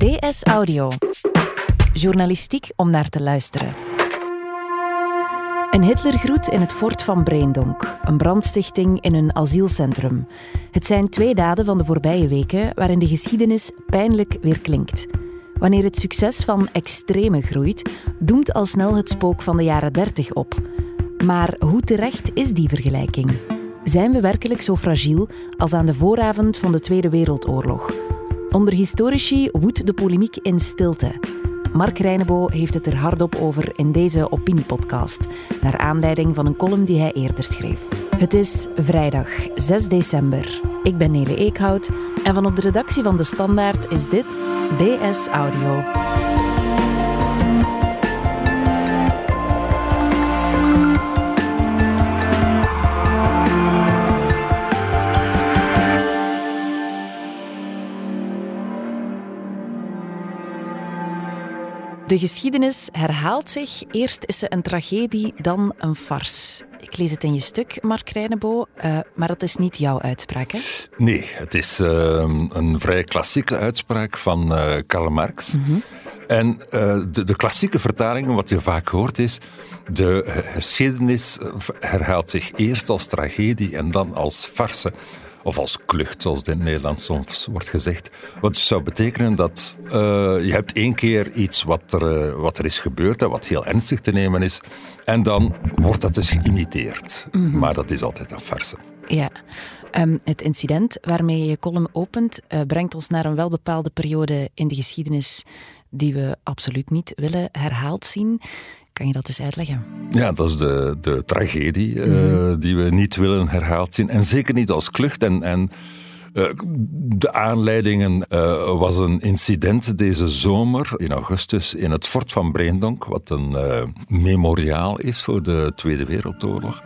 DS Audio. Journalistiek om naar te luisteren. Een Hitlergroet in het fort van Breendonk. Een brandstichting in een asielcentrum. Het zijn twee daden van de voorbije weken waarin de geschiedenis pijnlijk weer klinkt. Wanneer het succes van extreme groeit, doemt al snel het spook van de jaren 30 op. Maar hoe terecht is die vergelijking? Zijn we werkelijk zo fragiel als aan de vooravond van de Tweede Wereldoorlog? Onder historici woedt de polemiek in stilte. Mark Reinebo heeft het er hardop over in deze opiniepodcast, naar aanleiding van een column die hij eerder schreef. Het is vrijdag 6 december. Ik ben Nele Eekhout en van op de redactie van De Standaard is dit DS Audio. De geschiedenis herhaalt zich. Eerst is ze een tragedie, dan een farce. Ik lees het in je stuk, Mark Reinebo, uh, maar dat is niet jouw uitspraak, hè? Nee, het is uh, een vrij klassieke uitspraak van uh, Karl Marx. Mm -hmm. En de, de, klassieke vertalingen, wat je vaak hoort, is... de geschiedenis herhaalt zich eerst als tragedie en dan als farce of als klucht, zoals het in het Nederlands soms wordt gezegd. Wat zou betekenen dat uh, je hebt één keer iets wat er, uh, wat er is gebeurd en wat heel ernstig te nemen is, en dan wordt dat dus geïmiteerd. Mm -hmm. Maar dat is altijd een farce. Ja. Um, het incident waarmee je je column opent, uh, brengt ons naar een welbepaalde periode in de geschiedenis die we absoluut niet willen herhaald zien. Kan je dat eens uitleggen? Ja, dat is de, de tragedie mm -hmm. uh, die we niet willen herhaald zien. En zeker niet als klucht. En, en uh, de aanleidingen uh, was een incident deze zomer in augustus in het fort van Breendonk, wat een memoriaal is voor de Tweede Wereldoorlog.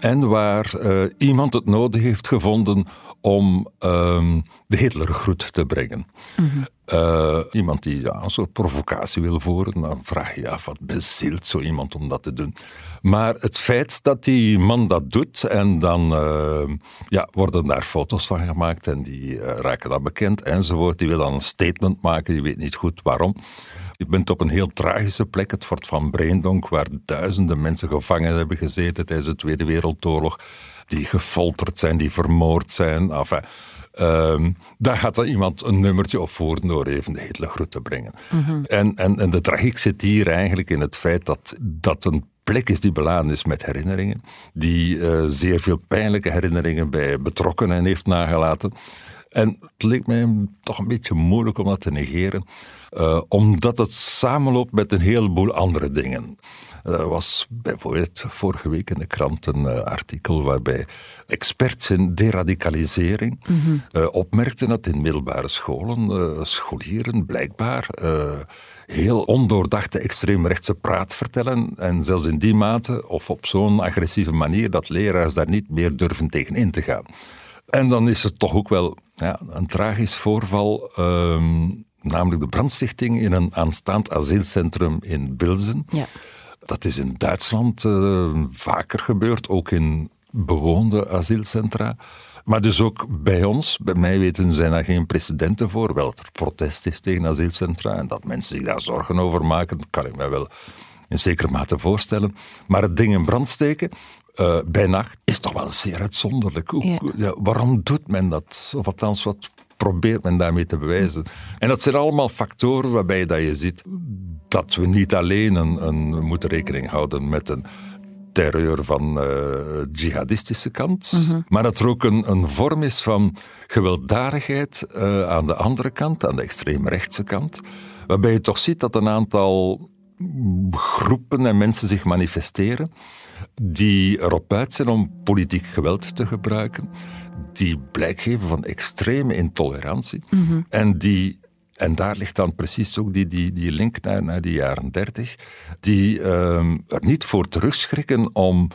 En waar iemand het nodig heeft gevonden om um, de Hitlergroet te brengen. Mm -hmm. uh, iemand die ja, een soort provocatie wil voeren, dan vraag je je af wat bezielt zo iemand om dat te doen. Maar het feit dat die man dat doet en dan uh, ja, worden daar foto's van gemaakt en die uh, raken dan bekend enzovoort, die wil dan een statement maken, die weet niet goed waarom. Je bent op een heel tragische plek, het fort van Breendonk, waar duizenden mensen gevangen hebben gezeten tijdens de Tweede Wereldoorlog die gefolterd zijn, die vermoord zijn. Enfin, um, daar gaat dan iemand een nummertje op voor door even de Hitlergroet te brengen. Mm -hmm. en, en, en de tragiek zit hier eigenlijk in het feit dat dat een plek is die beladen is met herinneringen, die uh, zeer veel pijnlijke herinneringen bij betrokkenen heeft nagelaten. En het leek mij toch een beetje moeilijk om dat te negeren, uh, omdat het samenloopt met een heleboel andere dingen. Er was bijvoorbeeld vorige week in de krant een uh, artikel waarbij experts in deradicalisering mm -hmm. uh, opmerkten dat in middelbare scholen scholieren blijkbaar heel ondoordachte extreemrechtse praat vertellen. En zelfs in die mate of op zo'n agressieve manier dat leraars daar niet meer durven tegen in te gaan. En dan is er toch ook wel ja, een tragisch voorval. Um, namelijk de brandstichting in een aanstaand asielcentrum in Bilzen. Ja. Dat is in Duitsland uh, vaker gebeurd, ook in bewoonde asielcentra. Maar dus ook bij ons, bij mij weten, zijn daar geen precedenten voor. Wel dat er protest is tegen asielcentra en dat mensen zich daar zorgen over maken, dat kan ik me wel in zekere mate voorstellen. Maar het ding in brand steken uh, bij nacht is toch wel zeer uitzonderlijk. Ja. Ja, waarom doet men dat? Of althans, wat probeert men daarmee te bewijzen? En dat zijn allemaal factoren waarbij dat je ziet dat we niet alleen een, een, we moeten rekening houden met een terreur van uh, jihadistische kant, mm -hmm. maar dat er ook een, een, vorm is van gewelddadigheid uh, aan de andere kant, aan de extreemrechtse kant, waarbij je toch ziet dat een aantal groepen en mensen zich manifesteren die erop uit zijn om politiek geweld te gebruiken, die blijk geven van extreme intolerantie mm -hmm. en die en daar ligt dan precies ook die, die, die link naar, naar die jaren dertig, die um, er niet voor terugschrikken om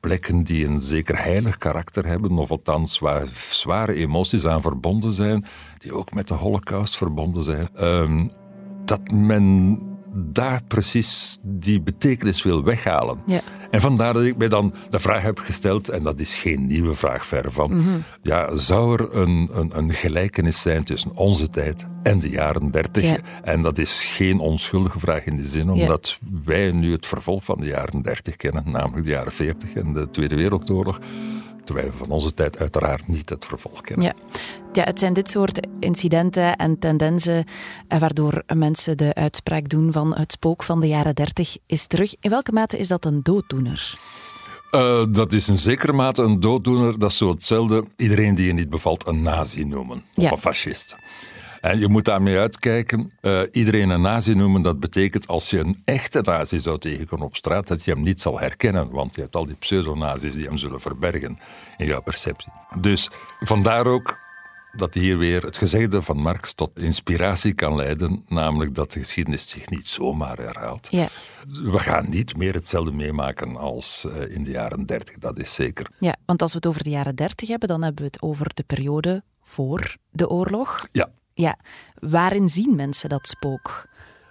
plekken die een zeker heilig karakter hebben, of althans waar zware emoties aan verbonden zijn, die ook met de holocaust verbonden zijn, um, dat men daar precies die betekenis wil weghalen. Ja. En vandaar dat ik mij dan de vraag heb gesteld, en dat is geen nieuwe vraag ver van, ja, zou er een, een, een gelijkenis zijn tussen onze tijd en de jaren dertig? Ja. En dat is geen onschuldige vraag in die zin, omdat wij nu het vervolg van de jaren dertig kennen, namelijk de jaren veertig en de Tweede Wereldoorlog. Terwijl we van onze tijd uiteraard niet het vervolg kennen. Ja. ja, het zijn dit soort incidenten en tendensen eh, waardoor mensen de uitspraak doen van het spook van de jaren dertig is terug. In welke mate is dat een dooddoener? Uh, dat is in zekere mate een dooddoener. Dat is zo hetzelfde. Iedereen die je niet bevalt een nazi noemen. Of Ja. een fascist. En je moet daarmee uitkijken. Uh, iedereen een nazi noemen, dat betekent als je een echte nazi zou tegenkomen op straat, dat je hem niet zal herkennen. Want je hebt al die pseudonazis die hem zullen verbergen in jouw perceptie. Dus vandaar ook dat hier weer het gezegde van Marx tot inspiratie kan leiden, namelijk dat de geschiedenis zich niet zomaar herhaalt. Ja. We gaan niet meer hetzelfde meemaken als uh, in de jaren dertig, dat is zeker. Ja, want als we het over de jaren dertig hebben, dan hebben we het over de periode voor de oorlog. Ja. Ja, waarin zien mensen dat spook?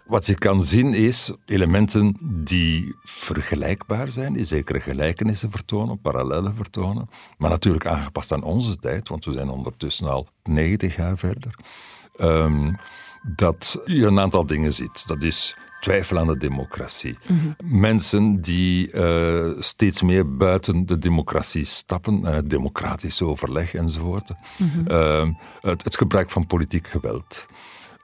Wat je kan zien is elementen die vergelijkbaar zijn, die zekere gelijkenissen vertonen, parallellen vertonen, maar natuurlijk aangepast aan onze tijd, want we zijn ondertussen al 90 jaar verder. Um, dat je een aantal dingen ziet. Dat is twijfel aan de democratie. Mensen die uh, steeds meer buiten de democratie stappen, uh, democratisch overleg enzovoort. Uh, het, het gebruik van politiek geweld.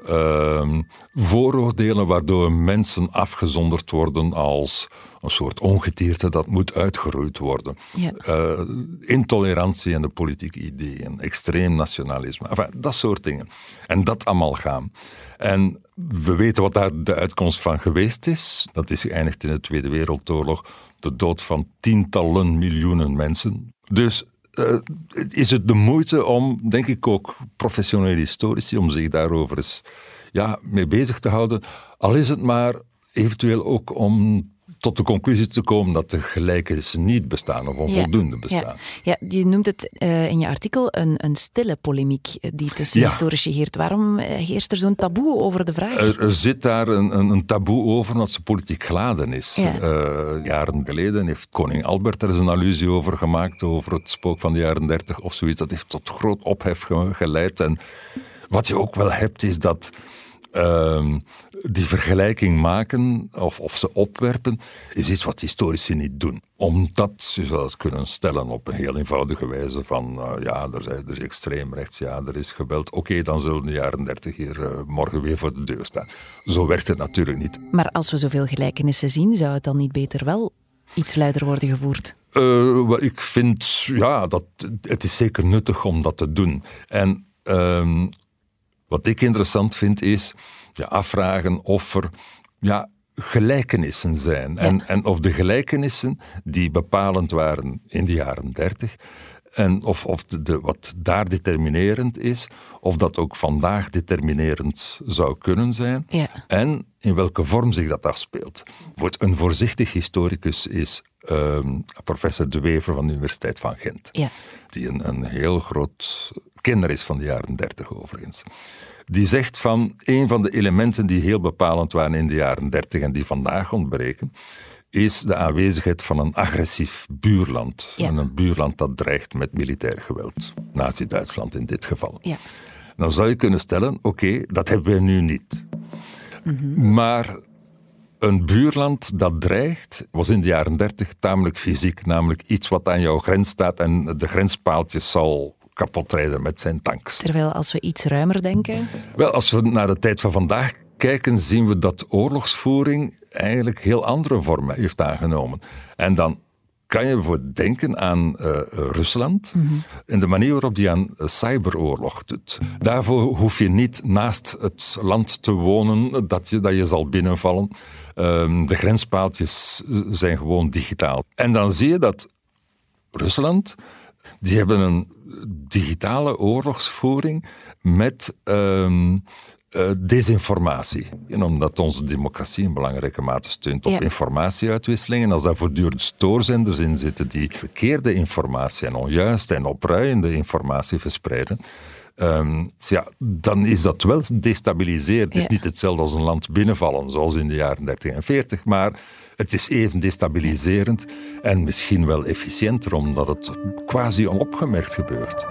Uh, vooroordelen waardoor mensen afgezonderd worden als een soort ongedierte dat moet uitgeroeid worden. Ja. Uh, intolerantie in de politieke ideeën, extreem nationalisme, enfin, dat soort dingen. En dat amalgaam. En we weten wat daar de uitkomst van geweest is. Dat is geëindigd in de Tweede Wereldoorlog, de dood van tientallen miljoenen mensen. Dus uh, is het de moeite om, denk ik ook, professionele historici, om zich daarover eens ja, mee bezig te houden. Al is het maar eventueel ook om tot de conclusie te komen dat de gelijkenissen niet bestaan of onvoldoende ja, bestaan. Ja, ja, je noemt het uh, in je artikel een, een stille polemiek die tussen Ja. historici heert. Waarom eh, heerst er zo'n taboe over de vraag? Er, er zit daar een, een, een taboe over dat ze politiek geladen is. Uh, jaren geleden heeft koning Albert er eens een allusie over gemaakt, over het spook van de jaren dertig of zoiets. Dat heeft tot groot ophef ge- geleid. En wat je ook wel hebt, is dat uh, die vergelijking maken of, of ze opwerpen, is iets wat historici niet doen. Omdat je zou het kunnen stellen op een heel eenvoudige wijze van uh, ja, er is, er is extreem rechts, ja, er is geweld. Oké, okay, dan zullen de jaren dertig hier uh, morgen weer voor de deur staan. Zo werkt het natuurlijk niet. Maar als we zoveel gelijkenissen zien, zou het dan niet beter wel iets luider worden gevoerd? Uh, ik vind, ja, dat, het is zeker nuttig om dat te doen. En um, wat ik interessant vind is ja, afvragen of er ja, gelijkenissen zijn. Ja. En, en of de gelijkenissen die bepalend waren in de jaren dertig, en of, of de, de, wat daar determinerend is, of dat ook vandaag determinerend zou kunnen zijn. Ja. En in welke vorm zich dat afspeelt. Een voorzichtig historicus is um, professor De Wever van de Universiteit van Gent. Ja. Die een, een heel groot kenner is van de jaren dertig overigens. Die zegt van een van de elementen die heel bepalend waren in de jaren dertig en die vandaag ontbreken, is de aanwezigheid van een agressief buurland. Ja. En een buurland dat dreigt met militair geweld. Nazi-Duitsland in dit geval. Ja. Dan zou je kunnen stellen, oké, okay, dat hebben we nu niet. Mm-hmm. Maar een buurland dat dreigt, was in de jaren dertig tamelijk fysiek. Namelijk iets wat aan jouw grens staat en de grenspaaltjes zal kapot rijden met zijn tanks. Terwijl als we iets ruimer denken... Wel, als we naar de tijd van vandaag kijken, zien we dat oorlogsvoering eigenlijk heel andere vormen heeft aangenomen. En dan kan je bijvoorbeeld denken aan uh, Rusland mm-hmm. en de manier waarop die aan uh, cyberoorlog doet. Daarvoor hoef je niet naast het land te wonen dat je, dat je zal binnenvallen. Um, de grenspaaltjes zijn gewoon digitaal. En dan zie je dat Rusland, die hebben een digitale oorlogsvoering met um, uh, desinformatie. En omdat onze democratie in belangrijke mate steunt op Ja. informatieuitwisseling. En als daar voortdurend stoorzenders in zitten die verkeerde informatie en onjuiste en opruiende informatie verspreiden. Ehm, ja, dan is dat wel destabiliserend. Het is niet hetzelfde als een land binnenvallen, zoals in de jaren 30 en 40, maar het is even destabiliserend en misschien wel efficiënter, omdat het quasi onopgemerkt gebeurt.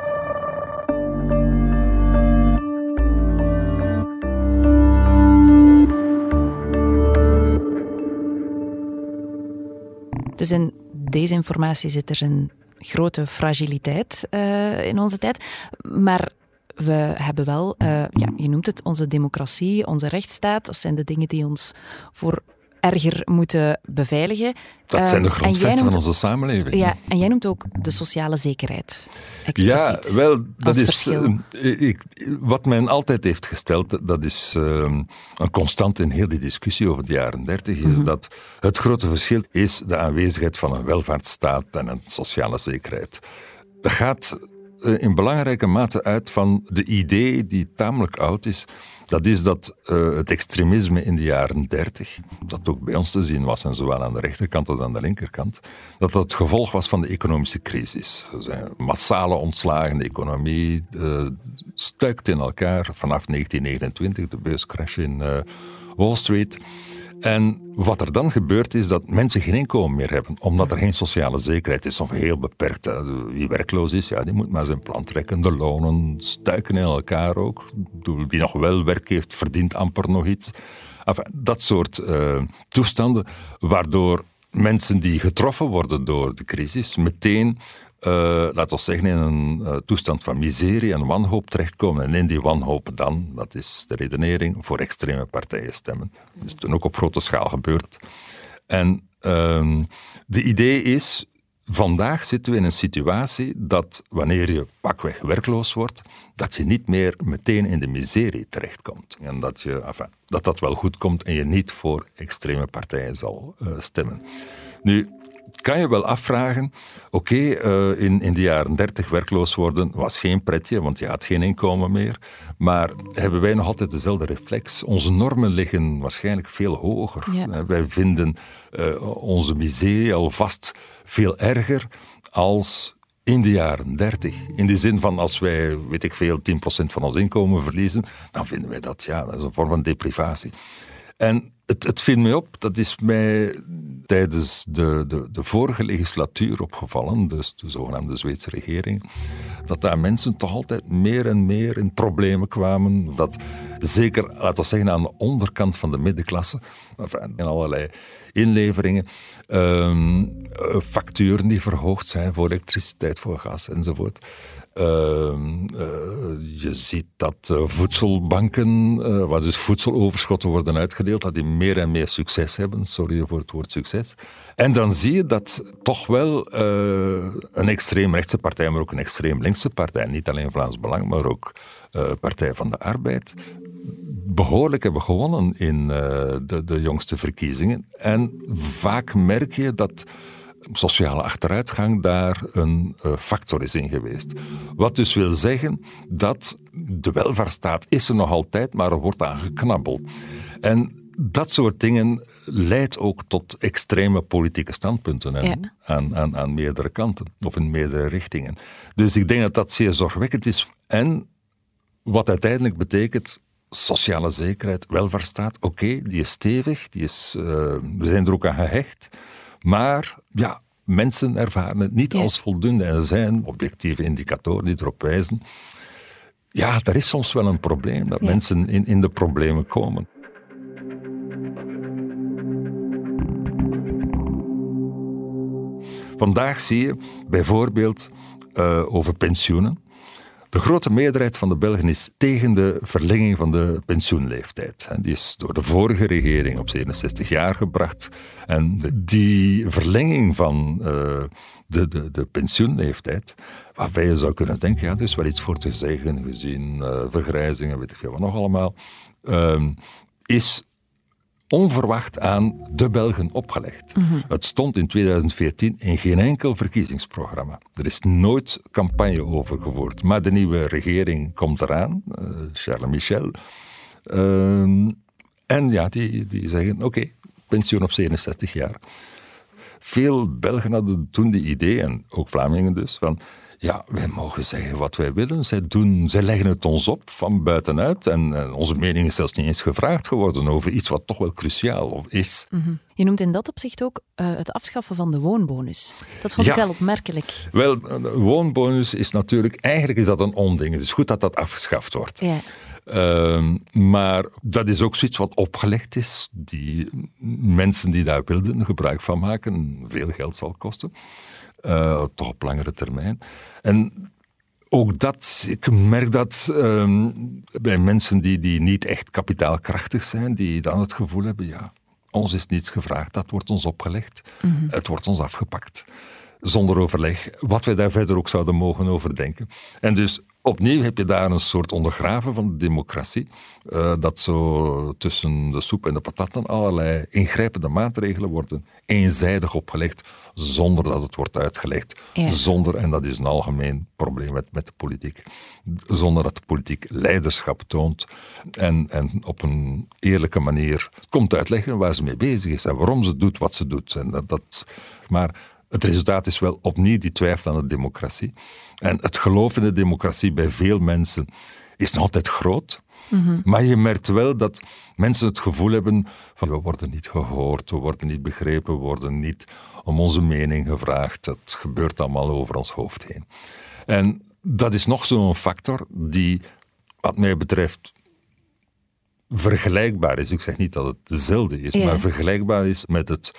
Dus in deze informatie zit er een grote fragiliteit uh, in onze tijd. Maar we hebben wel, uh, ja, je noemt het, onze democratie, onze rechtsstaat. Dat zijn de dingen die ons voor erger moeten beveiligen. Dat zijn de ehm, grondvesten van onze samenleving. Ja, en jij noemt ook de sociale zekerheid. Ja, wel, dat is. Uh, ik, wat men altijd heeft gesteld, dat is uh, een constant in heel die discussie over de jaren dertig, is mhm. dat het grote verschil is de aanwezigheid van een welvaartsstaat en een sociale zekerheid. Dat gaat in belangrijke mate uit van de idee die tamelijk oud is dat is dat uh, het extremisme in de jaren 30, dat ook bij ons te zien was, en zowel aan de rechterkant als aan de linkerkant, dat dat het gevolg was van de economische crisis. Massale ontslagen, de economie uh, stuikt in elkaar vanaf 1929, de beurscrash in Wall Street. En wat er dan gebeurt is dat mensen geen inkomen meer hebben, omdat er geen sociale zekerheid is, of heel beperkt. Wie werkloos is, ja, die moet maar zijn plan trekken. De lonen stuiken in elkaar ook. Wie nog wel werk heeft, verdient amper nog iets. Enfin, dat soort uh, toestanden, waardoor mensen die getroffen worden door de crisis meteen uh, laten we zeggen, in een uh, toestand van miserie en wanhoop terechtkomen. En in die wanhoop dan, dat is de redenering, voor extreme partijen stemmen. Dat is toen ook op grote schaal gebeurd. En uh, de idee is, vandaag zitten we in een situatie dat wanneer je pakweg werkloos wordt, dat je niet meer meteen in de miserie terechtkomt. En dat je, enfin, dat, dat wel goed komt en je niet voor extreme partijen zal uh, stemmen. Nu, kan je wel afvragen, oké, uh, in, in de jaren dertig werkloos worden was geen pretje, want je had geen inkomen meer. Maar hebben wij nog altijd dezelfde reflex? Onze normen liggen waarschijnlijk veel hoger. Ja. Wij vinden uh, onze miserie alvast veel erger als in de jaren 30. In de zin van als wij, weet ik veel, 10% van ons inkomen verliezen, dan vinden wij dat, ja, dat is een vorm van deprivatie. En het, het viel mij op, dat is mij tijdens de, de, de vorige legislatuur opgevallen, dus de zogenaamde Zweedse regering, dat daar mensen toch altijd meer en meer in problemen kwamen. Dat zeker, laten we zeggen, aan de onderkant van de middenklasse, in allerlei inleveringen, ehm, facturen die verhoogd zijn voor elektriciteit, voor gas enzovoort. Ehm, eh, je ziet dat uh, voedselbanken, uh, waar dus voedseloverschotten worden uitgedeeld, dat die meer en meer succes hebben. Sorry voor het woord succes. En dan zie je dat toch wel een extreem rechtse partij, maar ook een extreem linkse partij, niet alleen Vlaams Belang, maar ook Partij van de Arbeid, behoorlijk hebben gewonnen in de, de jongste verkiezingen. En vaak merk je dat sociale achteruitgang daar een uh, factor is in geweest. Wat dus wil zeggen dat de welvaartsstaat is er nog altijd, maar er wordt aan geknabbeld. En dat soort dingen leidt ook tot extreme politieke standpunten en aan, aan, aan meerdere kanten of in meerdere richtingen. Dus ik denk dat dat zeer zorgwekkend is. En wat uiteindelijk betekent sociale zekerheid, welvaartsstaat, oké, die is stevig, die is, uh, we zijn er ook aan gehecht. Maar ja, mensen ervaren het niet als voldoende. En er zijn objectieve indicatoren die erop wijzen. Ja, er is soms wel een probleem dat mensen in, in de problemen komen. Vandaag zie je bijvoorbeeld uh, over pensioenen. De grote meerderheid van de Belgen is tegen de verlenging van de pensioenleeftijd. Die is door de vorige regering op 67 jaar gebracht. En die verlenging van uh, de, de, de pensioenleeftijd, waarbij je zou kunnen denken, ja, er is wel iets voor te zeggen, gezien uh, vergrijzingen, weet ik veel wat nog allemaal, uh, is onverwacht aan de Belgen opgelegd. Mhm. Het stond in 2014 in geen enkel verkiezingsprogramma. Er is nooit campagne over gevoerd. Maar de nieuwe regering komt eraan, uh, Charles Michel. Uh, en ja, die, die zeggen: oké, pensioen op 67 jaar. Veel Belgen hadden toen de idee, en ook Vlamingen dus, van Ja, wij mogen zeggen wat wij willen. Zij, doen, zij leggen het ons op van buitenuit. En, onze mening is zelfs niet eens gevraagd geworden over iets wat toch wel cruciaal is. Mhm. Je noemt in dat opzicht ook uh, het afschaffen van de woonbonus. Dat vond ik wel opmerkelijk. Wel, de woonbonus is natuurlijk, eigenlijk is dat een onding. Het is goed dat dat afgeschaft wordt. Ja. Uh, maar dat is ook zoiets wat opgelegd is. Die mensen die daar wilden gebruik van maken, veel geld zal kosten. Uh, toch op langere termijn. En ook dat, ik merk dat uh, bij mensen die, die niet echt kapitaalkrachtig zijn, die dan het gevoel hebben, ja, ons is niets gevraagd, dat wordt ons opgelegd, mm het wordt ons afgepakt. Zonder overleg, wat wij daar verder ook zouden mogen overdenken. En dus opnieuw heb je daar een soort ondergraven van de democratie. Uh, dat zo tussen de soep en de patat dan allerlei ingrijpende maatregelen worden eenzijdig opgelegd, zonder dat het wordt uitgelegd. Zonder, en dat is een algemeen probleem met, met de politiek, zonder dat de politiek leiderschap toont en, en op een eerlijke manier komt uitleggen waar ze mee bezig is en waarom ze doet wat ze doet. En dat, dat, maar het resultaat is wel opnieuw die twijfel aan de democratie. En het geloof in de democratie bij veel mensen is nog altijd groot. Mhm. Maar je merkt wel dat mensen het gevoel hebben van we worden niet gehoord, we worden niet begrepen, we worden niet om onze mening gevraagd. Het gebeurt allemaal over ons hoofd heen. En dat is nog zo'n factor die, wat mij betreft, vergelijkbaar is. Ik zeg niet dat het dezelfde is, maar vergelijkbaar is met het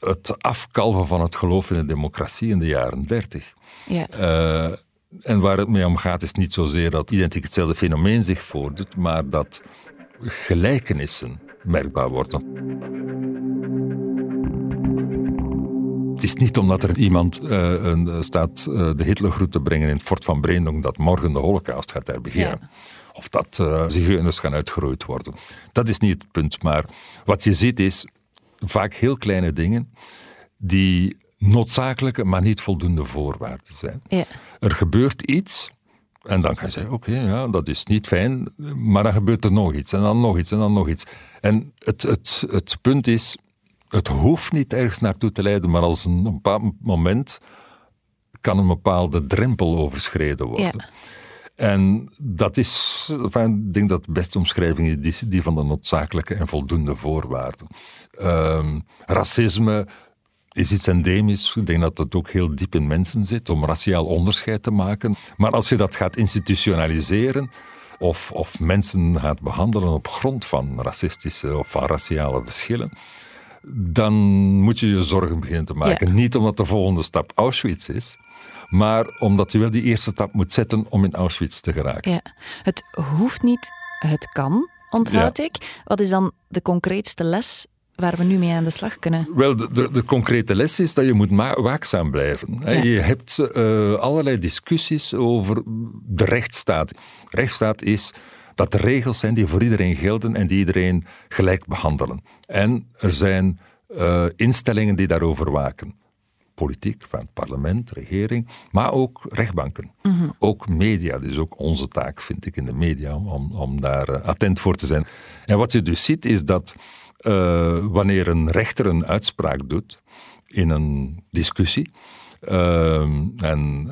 het afkalven van het geloof in de democratie in de jaren dertig. Ja. Uh, en waar het mee om gaat is niet zozeer dat identiek hetzelfde fenomeen zich voordoet, maar dat gelijkenissen merkbaar worden. Het is niet omdat er iemand uh, een, staat uh, de Hitlergroet te brengen in het fort van Breendonk dat morgen de holocaust gaat herbeginnen. Ja. Of dat uh, zigeuners gaan uitgeroeid worden. Dat is niet het punt. Maar wat je ziet is, vaak heel kleine dingen die noodzakelijke, maar niet voldoende voorwaarden zijn. Ja. Er gebeurt iets en dan kan je zeggen, oké, ja, dat is niet fijn, maar dan gebeurt er nog iets en dan nog iets en dan nog iets. En het, het, het punt is, het hoeft niet ergens naartoe te leiden, maar als een, bepaald moment kan een bepaalde drempel overschreden worden. Ja. En dat is, enfin, ik denk dat de beste omschrijving is die van de noodzakelijke en voldoende voorwaarden. Um, racisme is iets endemisch. Ik denk dat het ook heel diep in mensen zit om raciaal onderscheid te maken. Maar als je dat gaat institutionaliseren, of, of mensen gaat behandelen op grond van racistische of van raciale verschillen, dan moet je je zorgen beginnen te maken. Niet omdat de volgende stap Auschwitz is, maar omdat je wel die eerste stap moet zetten om in Auschwitz te geraken. Ja. Het hoeft niet, het kan, onthoud ik. Wat is dan de concreetste les waar we nu mee aan de slag kunnen? Wel, de, de, de concrete les is dat je moet waakzaam blijven. Je hebt uh, allerlei discussies over de rechtsstaat. Rechtsstaat is dat er regels zijn die voor iedereen gelden en die iedereen gelijk behandelen. En er zijn uh, instellingen die daarover waken politiek, van het parlement, regering, maar ook rechtbanken. Mhm. Ook media, dus ook onze taak vind ik in de media om, om daar uh, attent voor te zijn. En wat je dus ziet is dat uh, wanneer een rechter een uitspraak doet in een discussie, uh, en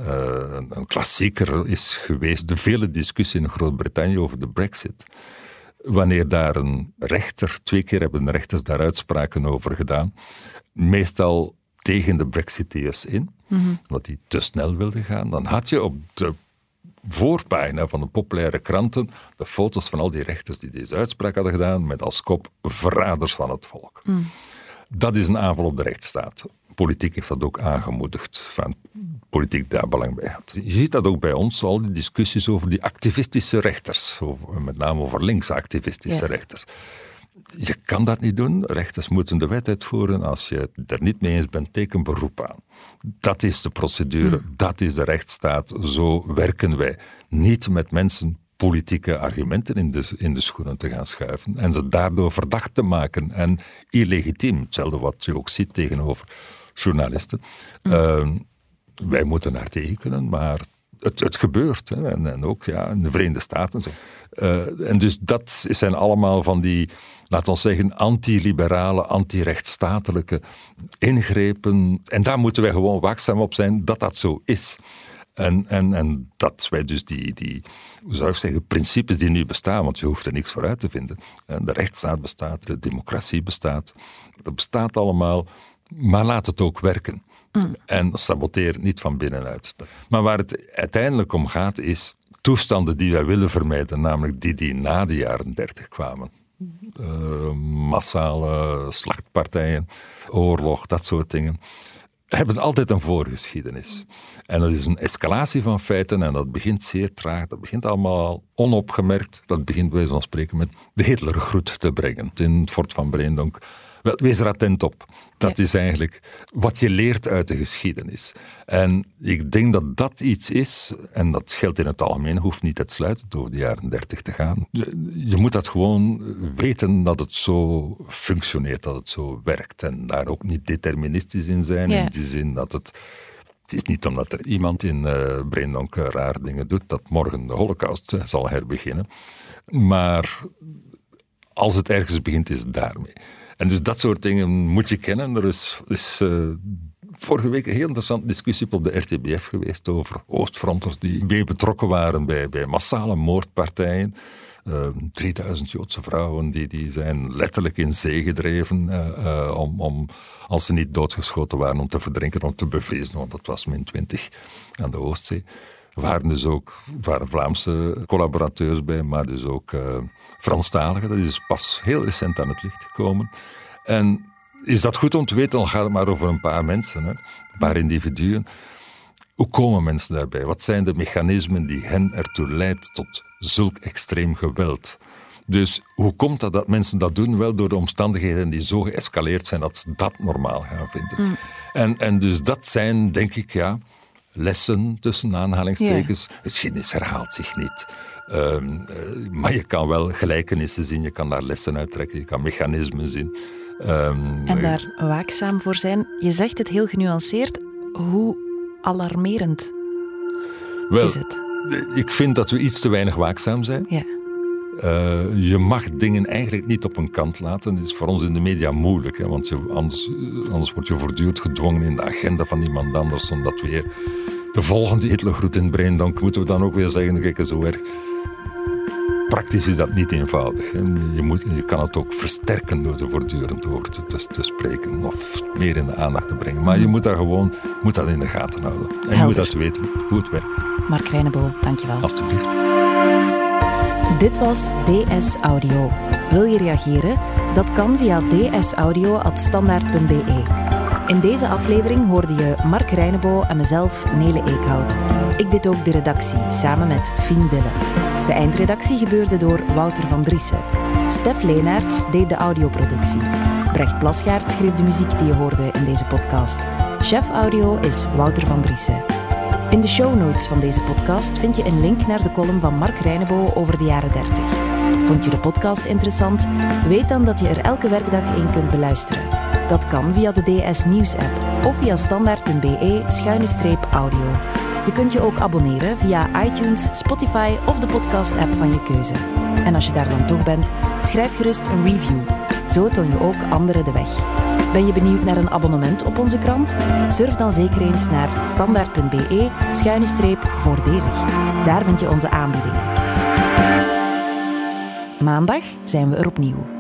een klassieker is geweest de vele discussie in Groot-Brittannië over de Brexit wanneer daar een rechter, twee keer hebben rechters daar uitspraken over gedaan, meestal tegen de Brexiteers in, omdat die te snel wilden gaan, dan had je op de voorpagina van de populaire kranten de foto's van al die rechters die deze uitspraak hadden gedaan, met als kop verraders van het volk. Dat is een aanval op de rechtsstaat. Politiek heeft dat ook aangemoedigd, van politiek daar belang bij had. Je ziet dat ook bij ons, al die discussies over die activistische rechters, met name over linkse activistische rechters. Je kan dat niet doen. Rechters moeten de wet uitvoeren. Als je het er niet mee eens bent, teken beroep aan. Dat is de procedure, hmm. dat is de rechtsstaat. Zo werken wij. Niet met mensen politieke argumenten in de, in de schoenen te gaan schuiven en ze daardoor verdacht te maken en illegitiem. Hetzelfde wat je ook ziet tegenover journalisten. Hmm. Ehm, wij moeten daar tegen kunnen, maar het, het gebeurt. En, ook ja, in de Verenigde Staten. Uh, en dus dat zijn allemaal van die, laten we zeggen, anti-liberale, anti-rechtsstatelijke ingrepen. En daar moeten wij gewoon waakzaam op zijn dat dat zo is. En, en, en dat wij dus die, die, hoe zou ik zeggen, principes die nu bestaan, want je hoeft er niks voor uit te vinden. De rechtsstaat bestaat, de democratie bestaat, dat bestaat allemaal, maar laat het ook werken. Mm. En saboteer niet van binnenuit. Maar waar het uiteindelijk om gaat is toestanden die wij willen vermijden, namelijk die die na de jaren dertig kwamen. Uh, massale slachtpartijen, oorlog, dat soort dingen hebben altijd een voorgeschiedenis. En dat is een escalatie van feiten en dat begint zeer traag. Dat begint allemaal onopgemerkt. Dat begint bij van spreken met de Hitlergroet te brengen in het fort van Breendonk wel, wees er attent op. Dat is eigenlijk wat je leert uit de geschiedenis. En ik denk dat dat iets is, en dat geldt in het algemeen, hoeft niet uitsluitend over de jaren dertig te gaan. Je, je, moet dat gewoon weten dat het zo functioneert, dat het zo werkt. En daar ook niet deterministisch in zijn, in die zin dat het... Het is niet omdat er iemand in uh, Breendonk raar dingen doet, dat morgen de holocaust eh, zal herbeginnen. Maar als het ergens begint, is het daarmee. En dus dat soort dingen moet je kennen. Er is, is uh, vorige week een heel interessante discussie op de RTBF geweest over Oostfronters die mee betrokken waren bij, bij massale moordpartijen. Uh, eh, 3000 Joodse vrouwen die, die zijn letterlijk in zee gedreven uh, om, om, als ze niet doodgeschoten waren, om te verdrinken, om te bevriezen, want dat was min 20 aan de Oostzee waren dus ook waren Vlaamse collaborateurs bij, maar dus ook uh, Franstaligen. Dat is pas heel recent aan het licht gekomen. En is dat goed om te weten, dan gaat het maar over een paar mensen, hè? een paar individuen. Hoe komen mensen daarbij? Wat zijn de mechanismen die hen ertoe leidt tot zulk extreem geweld? Dus hoe komt dat dat mensen dat doen? Wel door de omstandigheden die zo geëscaleerd zijn dat ze dat normaal gaan vinden. Mm. En, en dus dat zijn, denk ik, ja, lessen tussen aanhalingstekens. Ja. Geschiedenis herhaalt zich niet. Ehm, eh, maar je kan wel gelijkenissen zien, je kan daar lessen uittrekken, je kan mechanismen zien. Um, en daar waakzaam voor zijn. Je zegt het heel genuanceerd. Hoe alarmerend wel, is het? Ik vind dat we iets te weinig waakzaam zijn. Ja. Uh, je mag dingen eigenlijk niet op een kant laten. Dat is voor ons in de media moeilijk, hè, want je, anders, anders word je voortdurend gedwongen in de agenda van iemand anders, omdat weer de volgende Hitlergroet in Breendonk moeten we dan ook weer zeggen, kijk, zo erg. Praktisch is dat niet eenvoudig. Je, moet, je kan het ook versterken door er voortdurend over te, te, spreken of meer in de aandacht te brengen. Maar je moet daar gewoon moet dat in de gaten houden. En je moet dat weten hoe het werkt. Mark Reinebo, dankjewel. Alsjeblieft. Dit was DS Audio. Wil je reageren? Dat kan via dsaudio.standaard.be. In deze aflevering hoorde je Mark Reinebo en mezelf, Nele Eekhout. Ik deed ook de redactie, samen met Fien Dille. De eindredactie gebeurde door Wouter van Driessen. Stef Leenaerts deed de audioproductie. Brecht Plasgaard schreef de muziek die je hoorde in deze podcast. Chef audio is Wouter van Driessen. In de show notes van deze podcast vind je een link naar de column van Mark Reinebo over de jaren 30. Vond je de podcast interessant? Weet dan dat je er elke werkdag één kunt beluisteren. Dat kan via de DS Nieuws app of via standaard.be-audio. Je kunt je ook abonneren via iTunes, Spotify of de podcast-app van je keuze. En als je daar dan toch bent, schrijf gerust een review. Zo toon je ook anderen de weg. Ben je benieuwd naar een abonnement op onze krant? Surf dan zeker eens naar standaard.be-voordelig. Daar vind je onze aanbiedingen. Maandag zijn we er opnieuw.